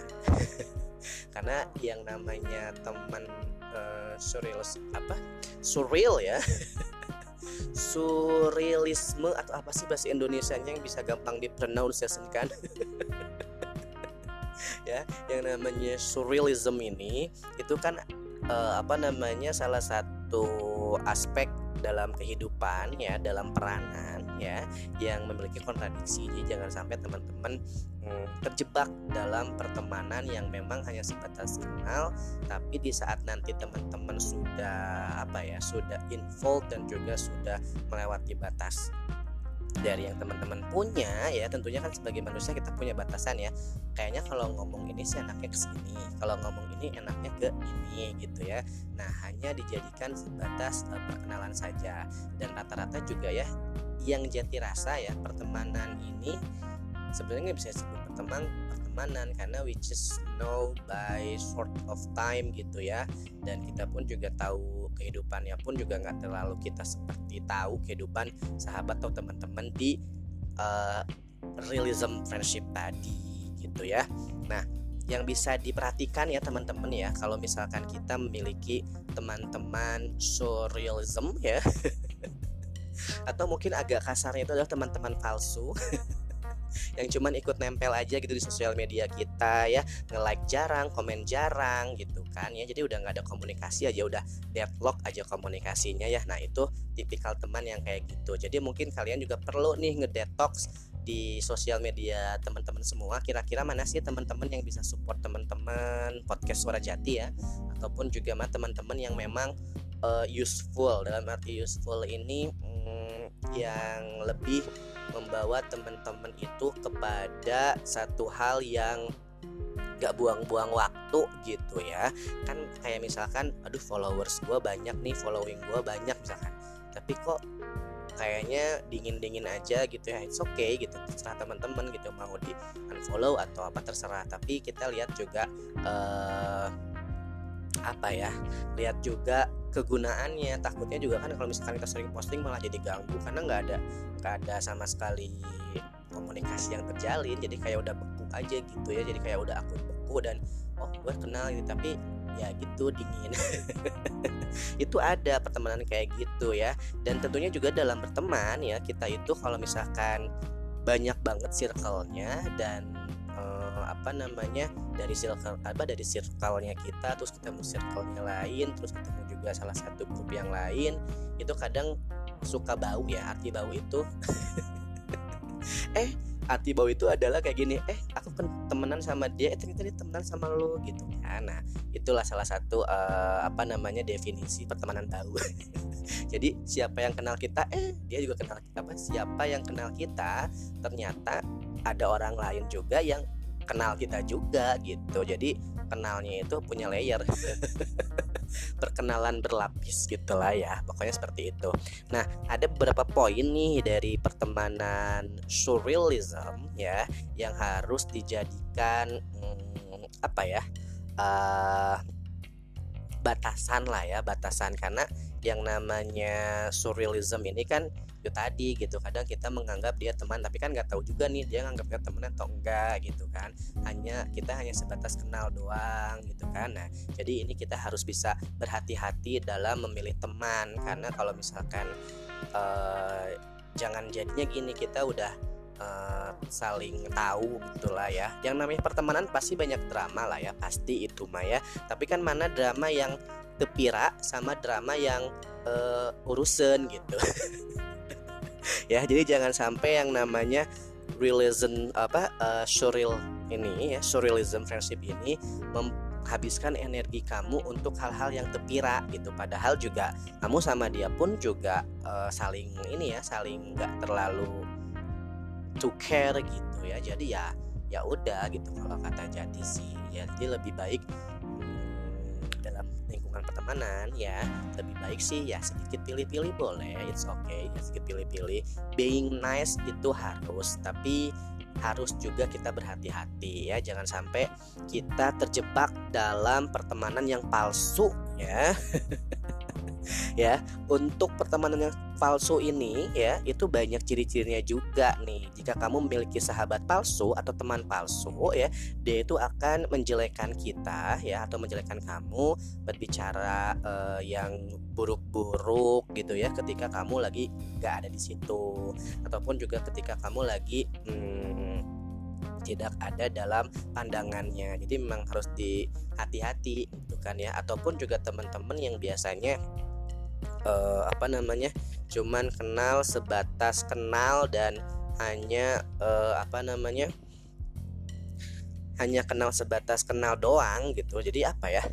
Karena yang namanya teman uh, surreal apa? Surreal ya surrealisme atau apa sih bahasa Indonesia yang bisa gampang dipronunciasikan? Ya yang namanya surrealism ini itu kan uh, apa namanya salah satu aspek dalam kehidupan ya dalam peranan ya yang memiliki kontradiksi. Jadi jangan sampai teman-teman hmm, terjebak dalam pertemanan yang memang hanya sebatas kenal tapi di saat nanti teman-teman sudah apa ya sudah involved dan juga sudah melewati batas dari yang teman-teman punya ya tentunya kan sebagai manusia kita punya batasan ya. Kayaknya kalau ngomong ini sih enaknya ke sini kalau ngomong ini enaknya ke ini gitu ya. Nah hanya dijadikan sebatas uh, perkenalan saja. Dan rata-rata juga ya yang jati rasa ya pertemanan ini sebenarnya bisa disebut pertemanan pertemanan karena we just know by short of time gitu ya. Dan kita pun juga tahu kehidupannya pun juga nggak terlalu kita seperti tahu kehidupan sahabat atau teman-teman di uh, realism friendship tadi gitu ya. Nah yang bisa diperhatikan ya teman-teman ya kalau misalkan kita memiliki teman-teman surrealism ya atau mungkin agak kasarnya itu adalah teman-teman palsu yang cuman ikut nempel aja gitu di sosial media kita ya. Nge-like jarang komen jarang gitu kan ya. Jadi udah nggak ada komunikasi aja udah deadlock aja komunikasinya ya. Nah itu tipikal teman yang kayak gitu. Jadi mungkin kalian juga perlu nih ngedetox di sosial media teman-teman semua. Kira-kira mana sih teman-teman yang bisa support teman-teman podcast suara jati ya? Ataupun juga mah teman-teman yang memang uh, useful. Dalam arti useful ini mm, yang lebih membawa teman-teman itu kepada satu hal yang gak buang-buang waktu gitu ya. Kan kayak misalkan aduh followers gue banyak nih following gue banyak misalkan. Tapi kok kayaknya dingin-dingin aja gitu ya it's okay gitu terserah teman-teman gitu mau di unfollow atau apa terserah. Tapi kita lihat juga uh, apa ya lihat juga kegunaannya. Takutnya juga kan kalau misalkan kita sering posting malah jadi ganggu karena nggak ada nggak ada sama sekali komunikasi yang terjalin. Jadi kayak udah beku aja gitu ya jadi kayak udah akun beku dan oh gue kenal gitu tapi ya gitu dingin. Itu ada pertemanan kayak gitu ya. Dan tentunya juga dalam berteman ya kita itu kalau misalkan banyak banget circle-nya dan apa namanya dari circle apa dari circle-nya kita terus ketemu circle-nya lain terus ketemu juga salah satu grup yang lain itu kadang suka bau ya arti bau itu. Eh arti bau itu adalah kayak gini eh aku kan temenan sama dia eh ternyata dia temenan sama lo gitu kan. Nah itulah salah satu uh, apa namanya definisi pertemanan bau. Jadi siapa yang kenal kita eh dia juga kenal kita. Apa siapa yang kenal kita ternyata ada orang lain juga yang kenal kita juga gitu. Jadi kenalnya itu punya layer. Perkenalan berlapis gitulah ya pokoknya seperti itu. Nah ada beberapa poin nih dari pertemanan surrealism ya yang harus dijadikan hmm, apa ya uh, batasan lah ya batasan. Karena yang namanya surrealism ini kan itu tadi gitu. Kadang kita menganggap dia teman tapi kan nggak tahu juga nih dia nganggap kita teman atau enggak gitu kan. Hanya kita hanya sebatas kenal doang gitu kan. Nah jadi ini kita harus bisa berhati-hati dalam memilih teman. Karena kalau misalkan uh, jangan jadinya gini kita udah uh, saling tahu gitulah ya. Yang namanya pertemanan pasti banyak drama lah ya pasti itu mah ya. Tapi kan mana drama yang tepira sama drama yang uh, urusan gitu ya jadi jangan sampai yang namanya realism apa uh, surreal ini ya surrealism friendship ini menghabiskan energi kamu untuk hal-hal yang tepira gitu. Padahal juga kamu sama dia pun juga uh, saling ini ya saling nggak terlalu to care gitu ya. Jadi ya ya udah gitu kalau kata jadi sih. Ya jadi lebih baik lingkungan pertemanan ya lebih baik sih ya sedikit pilih-pilih boleh it's okay ya sedikit pilih-pilih. Being nice itu harus tapi harus juga kita berhati-hati ya jangan sampai kita terjebak dalam pertemanan yang palsu ya ya untuk pertemanan yang palsu ini ya itu banyak ciri-cirinya juga nih. Jika kamu memiliki sahabat palsu atau teman palsu ya dia itu akan menjelekkan kita ya atau menjelekkan kamu berbicara uh, yang buruk-buruk gitu ya ketika kamu lagi nggak ada di situ. Ataupun juga ketika kamu lagi hmm, tidak ada dalam pandangannya. Jadi memang harus di hati-hati gitu kan ya. Ataupun juga teman-teman yang biasanya uh, apa namanya cuman kenal sebatas kenal dan hanya uh, apa namanya hanya kenal sebatas kenal doang gitu. Jadi apa ya?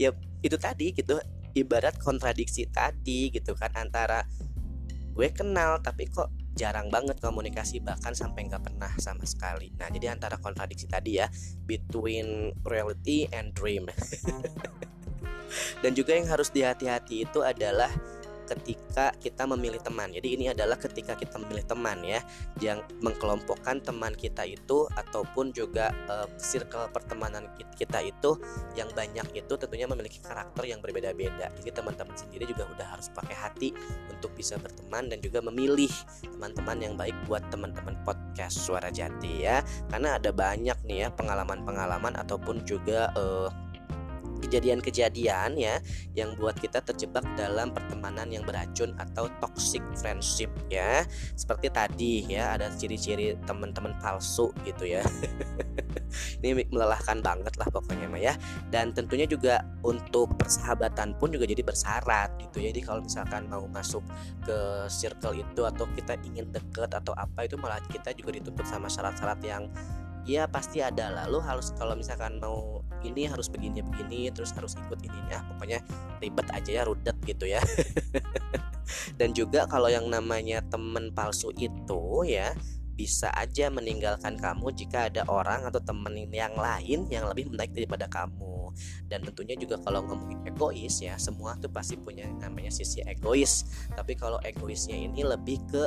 Ya itu tadi gitu. Ibarat kontradiksi tadi gitu kan antara gue kenal tapi kok jarang banget komunikasi bahkan sampai nggak pernah sama sekali. Nah jadi antara kontradiksi tadi ya between reality and dream dan juga yang harus dihati-hati itu adalah ketika kita memilih teman. Jadi ini adalah ketika kita memilih teman ya, yang mengkelompokkan teman kita itu ataupun juga uh, circle pertemanan kita itu yang banyak itu tentunya memiliki karakter yang berbeda-beda. Jadi teman-teman sendiri juga udah harus pakai hati untuk bisa berteman dan juga memilih teman-teman yang baik buat teman-teman podcast Suara Jati ya. Karena ada banyak nih ya pengalaman-pengalaman ataupun juga uh, kejadian-kejadian ya yang buat kita terjebak dalam pertemanan yang beracun atau toxic friendship ya. Seperti tadi ya ada ciri-ciri teman-teman palsu gitu ya. Ini melelahkan banget lah pokoknya mah ya. Dan tentunya juga untuk persahabatan pun juga jadi bersyarat gitu ya. Jadi kalau misalkan mau masuk ke circle itu atau kita ingin deket atau apa itu malah kita juga dituntut sama syarat-syarat yang ya pasti ada lalu harus kalau misalkan mau ini harus begini begini terus harus ikut ininya pokoknya ribet aja ya rudet gitu ya. Dan juga kalau yang namanya temen palsu itu ya bisa aja meninggalkan kamu jika ada orang atau temen yang lain yang lebih menaik daripada kamu. Dan tentunya juga kalau ngomongin egois ya semua tuh pasti punya namanya sisi egois. Tapi kalau egoisnya ini lebih ke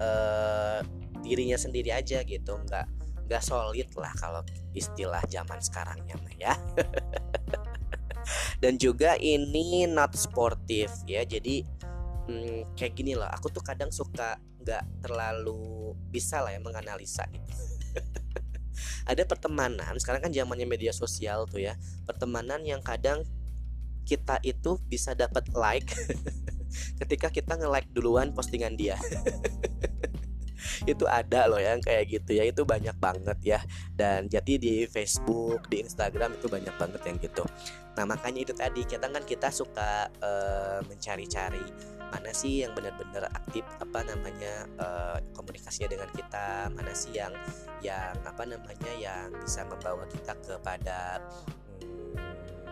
uh, dirinya sendiri aja gitu nggak nggak solid lah kalau istilah zaman sekarangnya mah ya. Dan juga ini not sportif ya jadi hmm, kayak gini loh aku tuh kadang suka nggak terlalu bisa lah ya menganalisa gitu. Ada pertemanan sekarang kan zamannya media sosial tuh ya pertemanan yang kadang kita itu bisa dapat like ketika kita nge-like duluan postingan dia itu ada loh yang kayak gitu ya itu banyak banget ya. Dan jadi di Facebook di Instagram itu banyak banget yang gitu. Nah makanya itu tadi kita kan kita suka uh, mencari-cari mana sih yang benar-benar aktif apa namanya uh, komunikasinya dengan kita mana sih yang yang apa namanya yang bisa membawa kita kepada hmm,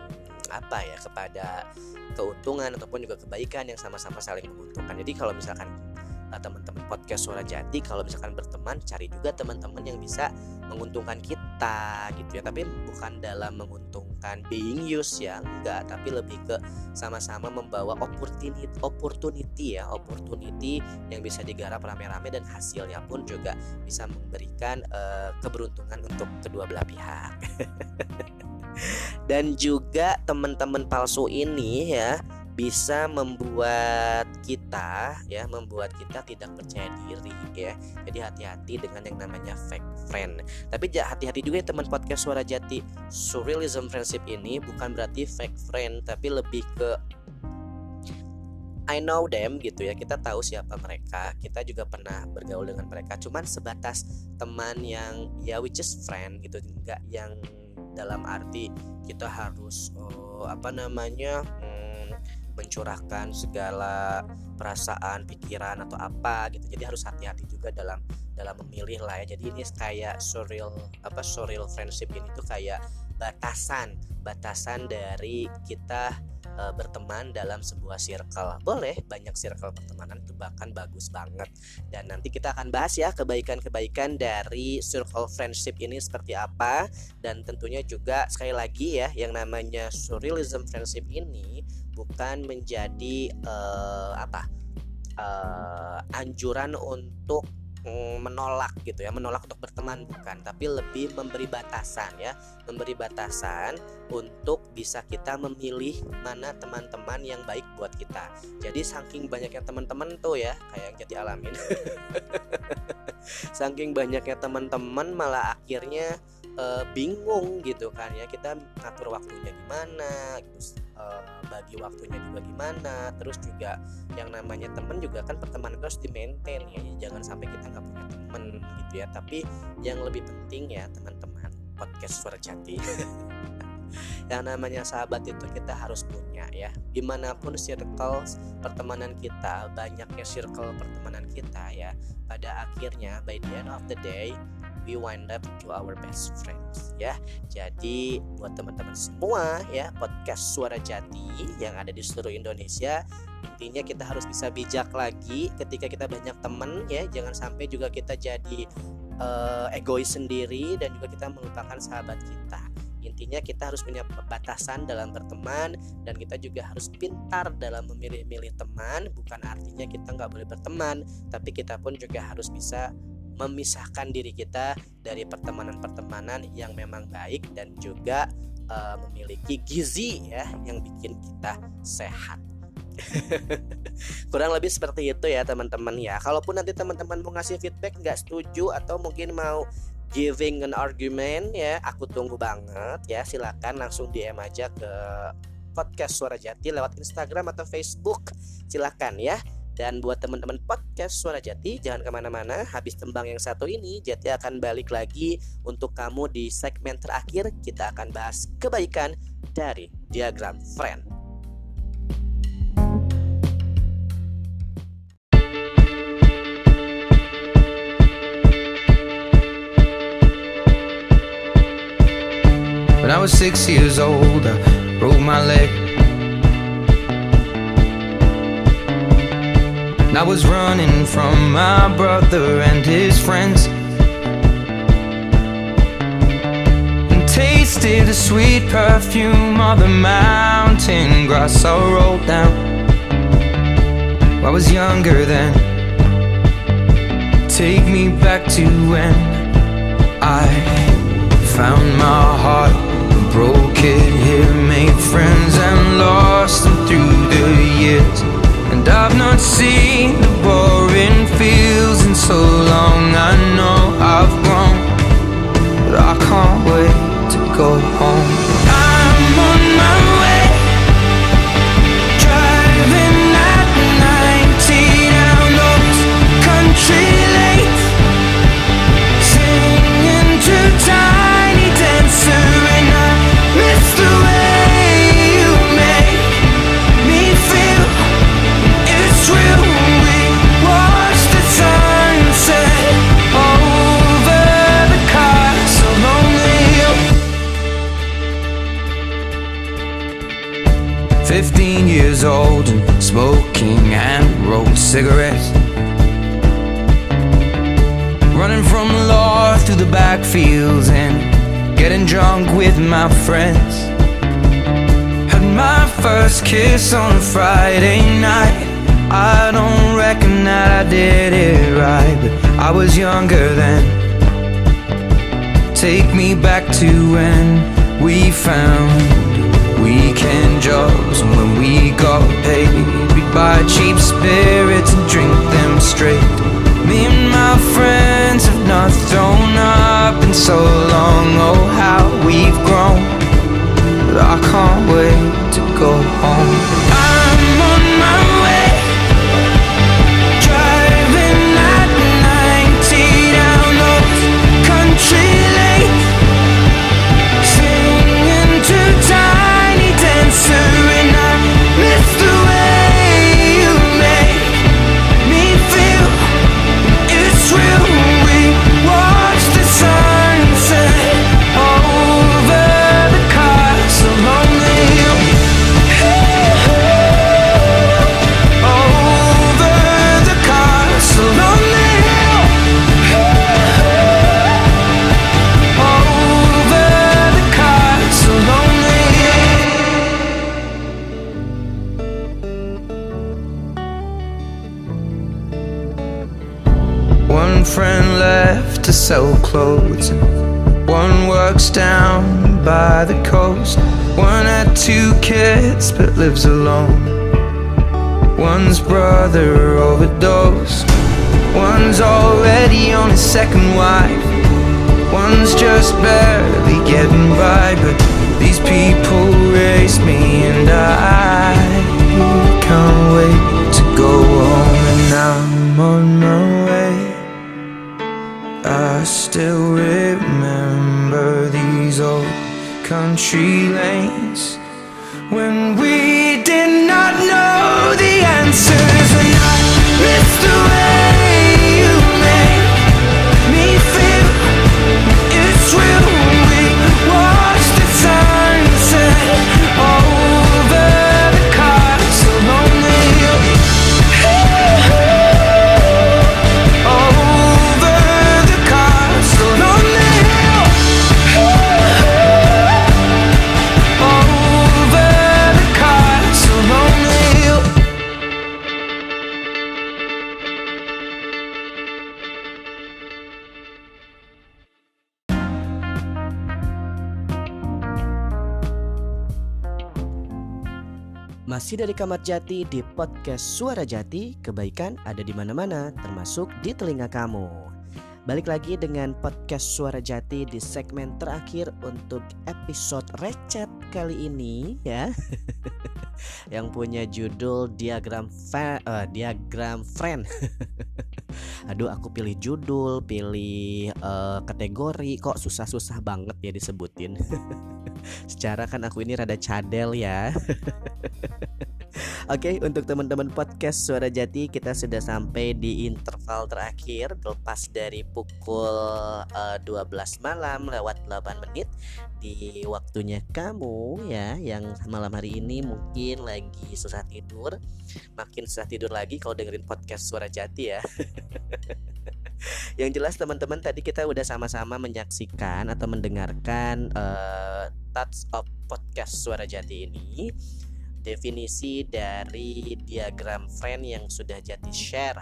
apa ya kepada keuntungan ataupun juga kebaikan yang sama-sama saling menguntungkan. Jadi kalau misalkan teman-teman podcast suara jati kalau misalkan berteman cari juga teman-teman yang bisa menguntungkan kita gitu ya. Tapi bukan dalam menguntungkan being use ya enggak. Tapi lebih ke sama-sama membawa opportunity opportunity ya. Opportunity yang bisa digarap rame-rame dan hasilnya pun juga bisa memberikan uh, keberuntungan untuk kedua belah pihak. Dan juga teman-teman palsu ini ya bisa membuat kita ya membuat kita tidak percaya diri ya. Jadi hati-hati dengan yang namanya fake friend. Tapi hati-hati juga ya teman podcast suara jati. Surrealism friendship ini bukan berarti fake friend tapi lebih ke I know them gitu ya. Kita tahu siapa mereka. Kita juga pernah bergaul dengan mereka. Cuman sebatas teman yang ya which is friend gitu. Enggak yang dalam arti kita harus oh, apa namanya mencurahkan segala perasaan, pikiran atau apa gitu. Jadi harus hati-hati juga dalam dalam memilih lah ya. Jadi ini kayak surreal apa surreal friendship ini tuh kayak batasan, batasan dari kita e, berteman dalam sebuah circle. Boleh banyak circle pertemanan itu bahkan bagus banget. Dan nanti kita akan bahas ya kebaikan-kebaikan dari circle friendship ini seperti apa dan tentunya juga sekali lagi ya yang namanya surrealism friendship ini bukan menjadi uh, apa uh, anjuran untuk mm, menolak gitu ya menolak untuk berteman bukan. Tapi lebih memberi batasan ya memberi batasan untuk bisa kita memilih mana teman-teman yang baik buat kita. Jadi saking banyaknya teman-teman tuh ya kayak yang jadi alamin. Saking banyaknya teman-teman malah akhirnya uh, bingung gitu kan ya kita ngatur waktunya gimana terus uh, bagi waktunya juga gimana terus juga yang namanya temen juga kan pertemanan harus di maintain ya jangan sampai kita nggak punya temen gitu ya. Tapi yang lebih penting ya teman-teman podcast suara jati. Yang namanya sahabat itu kita harus punya ya. Di mana pun circle pertemanan kita banyaknya circle pertemanan kita ya pada akhirnya by the end of the day we wind up to our best friends ya. Jadi buat teman-teman semua ya podcast Suara Jati yang ada di seluruh Indonesia intinya kita harus bisa bijak lagi ketika kita banyak teman ya. Jangan sampai juga kita jadi uh, egois sendiri dan juga kita melupakan sahabat kita. Intinya kita harus punya batasan dalam berteman dan kita juga harus pintar dalam memilih-milih teman. Bukan artinya kita nggak boleh berteman, tapi kita pun juga harus bisa memisahkan diri kita dari pertemanan-pertemanan yang memang baik dan juga uh, memiliki gizi ya yang bikin kita sehat. Kurang lebih seperti itu ya teman-teman ya. Kalaupun nanti teman-teman mau ngasih feedback nggak setuju atau mungkin mau giving an argument ya aku tunggu banget ya silakan langsung DM aja ke podcast Suara Jati lewat Instagram atau Facebook silakan ya dan buat teman-teman podcast Suara Jati jangan ke mana-mana. Habis tembang yang satu ini Jati akan balik lagi untuk kamu di segmen terakhir. Kita akan bahas kebaikan dari diagram friend. When I was six years old, I broke my leg. I was running from my brother and his friends. And tasted the sweet perfume of the mountain grass I rolled down. I was younger then. Take me back to when I found my heart broke it here, made friends and lost them through the years. And I've not seen the boring fields in so long. I know I've grown, but I can't wait to go home. My friends. Had my first kiss on a Friday night. I don't reckon that I did it right, but I was younger then. Take me back to when we found weekend jobs and when we got paid. We'd buy cheap spirits and drink them straight. Me and my friends not thrown up in so long. Oh, how we've grown. But I can't wait to go home. Works down by the coast. One had two kids but lives alone. One's brother overdosed. One's already on his second wife. One's just barely getting by. But these people raise me, and I can't wait to go home. And I'm on my way. I still remember country lanes. When we did not know the answers, Masih dari Kamar Jati di podcast Suara Jati, kebaikan ada di mana-mana, termasuk di telinga kamu. Balik lagi dengan podcast Suara Jati di segmen terakhir untuk episode recet kali ini ya. Yang punya judul diagram fa uh, diagram friend. Aduh, aku pilih judul, pilih uh, kategori kok susah-susah banget ya disebutin. Secara kan aku ini rada cadel ya. Oke, untuk teman-teman podcast Suara Jati kita sudah sampai di interval terakhir lepas dari pukul uh, 12 malam lewat 8 menit di waktunya kamu ya yang malam hari ini mungkin lagi susah tidur. Makin susah tidur lagi kalau dengerin podcast Suara Jati ya. yang jelas teman-teman tadi kita udah sama-sama menyaksikan atau mendengarkan uh, touch of podcast Suara Jati ini definisi dari diagram friend yang sudah Jati share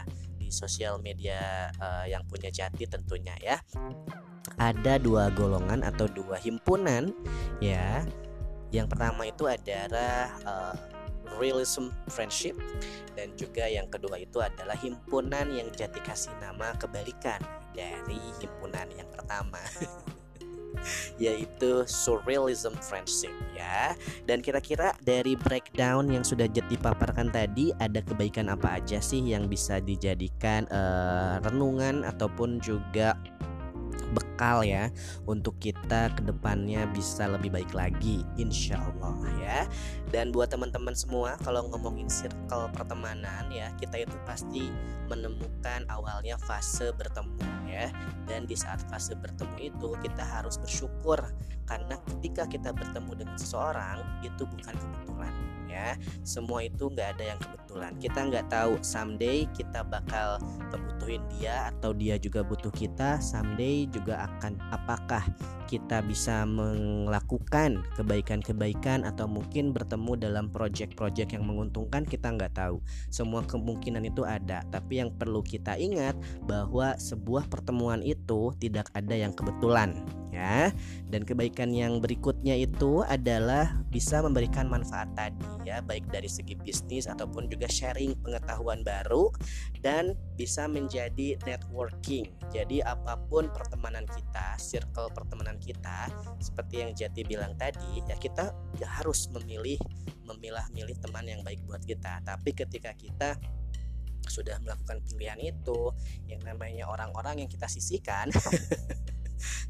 sosial media uh, yang punya Jati tentunya ya. Ada dua golongan atau dua himpunan ya. Yang pertama itu adalah uh, realism friendship dan juga yang kedua itu adalah himpunan yang Jati kasih nama kebalikan dari himpunan yang pertama. yaitu surrealism friendship ya. Dan kira-kira dari breakdown yang sudah dipaparkan tadi ada kebaikan apa aja sih yang bisa dijadikan uh, renungan ataupun juga bekal ya untuk kita ke depannya bisa lebih baik lagi insya Allah ya. Dan buat teman-teman semua kalau ngomongin circle pertemanan ya kita itu pasti menemukan awalnya fase bertemu ya. Dan di saat fase bertemu itu kita harus bersyukur. Karena ketika kita bertemu dengan seseorang itu bukan kebetulan ya semua itu nggak ada yang kebetulan. Kita nggak tahu someday kita bakal kebutuhin dia atau dia juga butuh kita someday juga akan apakah kita bisa melakukan kebaikan-kebaikan atau mungkin bertemu dalam project-project yang menguntungkan kita nggak tahu. Semua kemungkinan itu ada. Tapi yang perlu kita ingat bahwa sebuah pertemuan itu tidak ada yang kebetulan ya. Dan kebaikan yang berikutnya itu adalah bisa memberikan manfaat tadi ya baik dari segi bisnis ataupun juga sharing pengetahuan baru dan bisa menjadi networking. Jadi apa pun pertemanan kita circle pertemanan kita seperti yang Jati bilang tadi ya kita harus memilih memilah-milih teman yang baik buat kita. Tapi ketika kita sudah melakukan pilihan itu yang namanya orang-orang yang kita sisihkan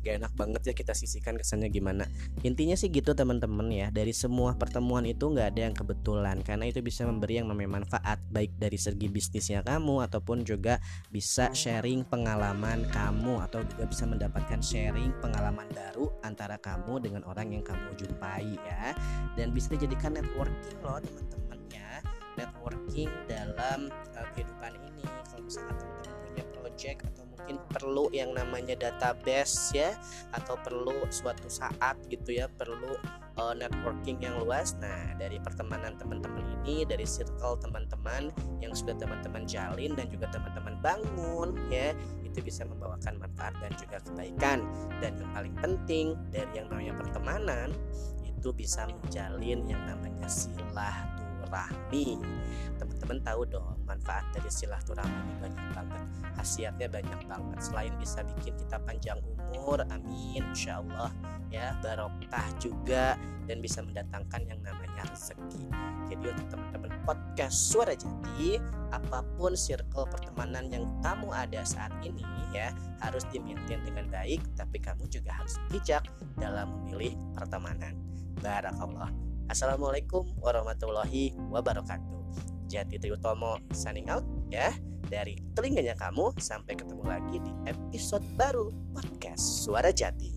gak enak banget ya kita sisihkan kesannya gimana. Intinya sih gitu teman-teman ya. Dari semua pertemuan itu nggak ada yang kebetulan karena itu bisa memberi yang namanya manfaat baik dari segi bisnisnya kamu ataupun juga bisa sharing pengalaman kamu atau juga bisa mendapatkan sharing pengalaman baru antara kamu dengan orang yang kamu jumpai ya. Dan bisa dijadikan networking loh teman-teman ya. Networking dalam uh, kehidupan ini. Kalau misalkan teman-teman punya project atau mungkin perlu yang namanya database ya atau perlu suatu saat gitu ya perlu uh, networking yang luas. Nah dari pertemanan teman-teman ini dari circle teman-teman yang sudah teman-teman jalin dan juga teman-teman bangun ya itu bisa membawakan manfaat dan juga kebaikan. Dan yang paling penting dari yang namanya pertemanan itu bisa menjalin yang namanya silaturahmi teman-teman tahu dong manfaat dari silaturahmi ini banyak banget. Khasiatnya banyak banget. Selain bisa bikin kita panjang umur amin insya Allah ya barokah juga dan bisa mendatangkan yang namanya rezeki. Jadi untuk teman-teman podcast suara jati apa pun circle pertemanan yang kamu ada saat ini ya harus dimaintain dengan baik tapi kamu juga harus bijak dalam memilih pertemanan. Barakallah Assalamualaikum warahmatullahi wabarakatuh Jati Triutomo signing out ya dari telinganya kamu sampai ketemu lagi di episode baru podcast Suara Jati.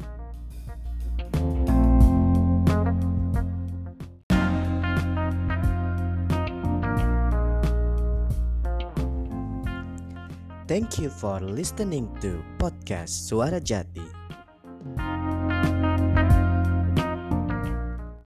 Thank you for listening to podcast Suara Jati.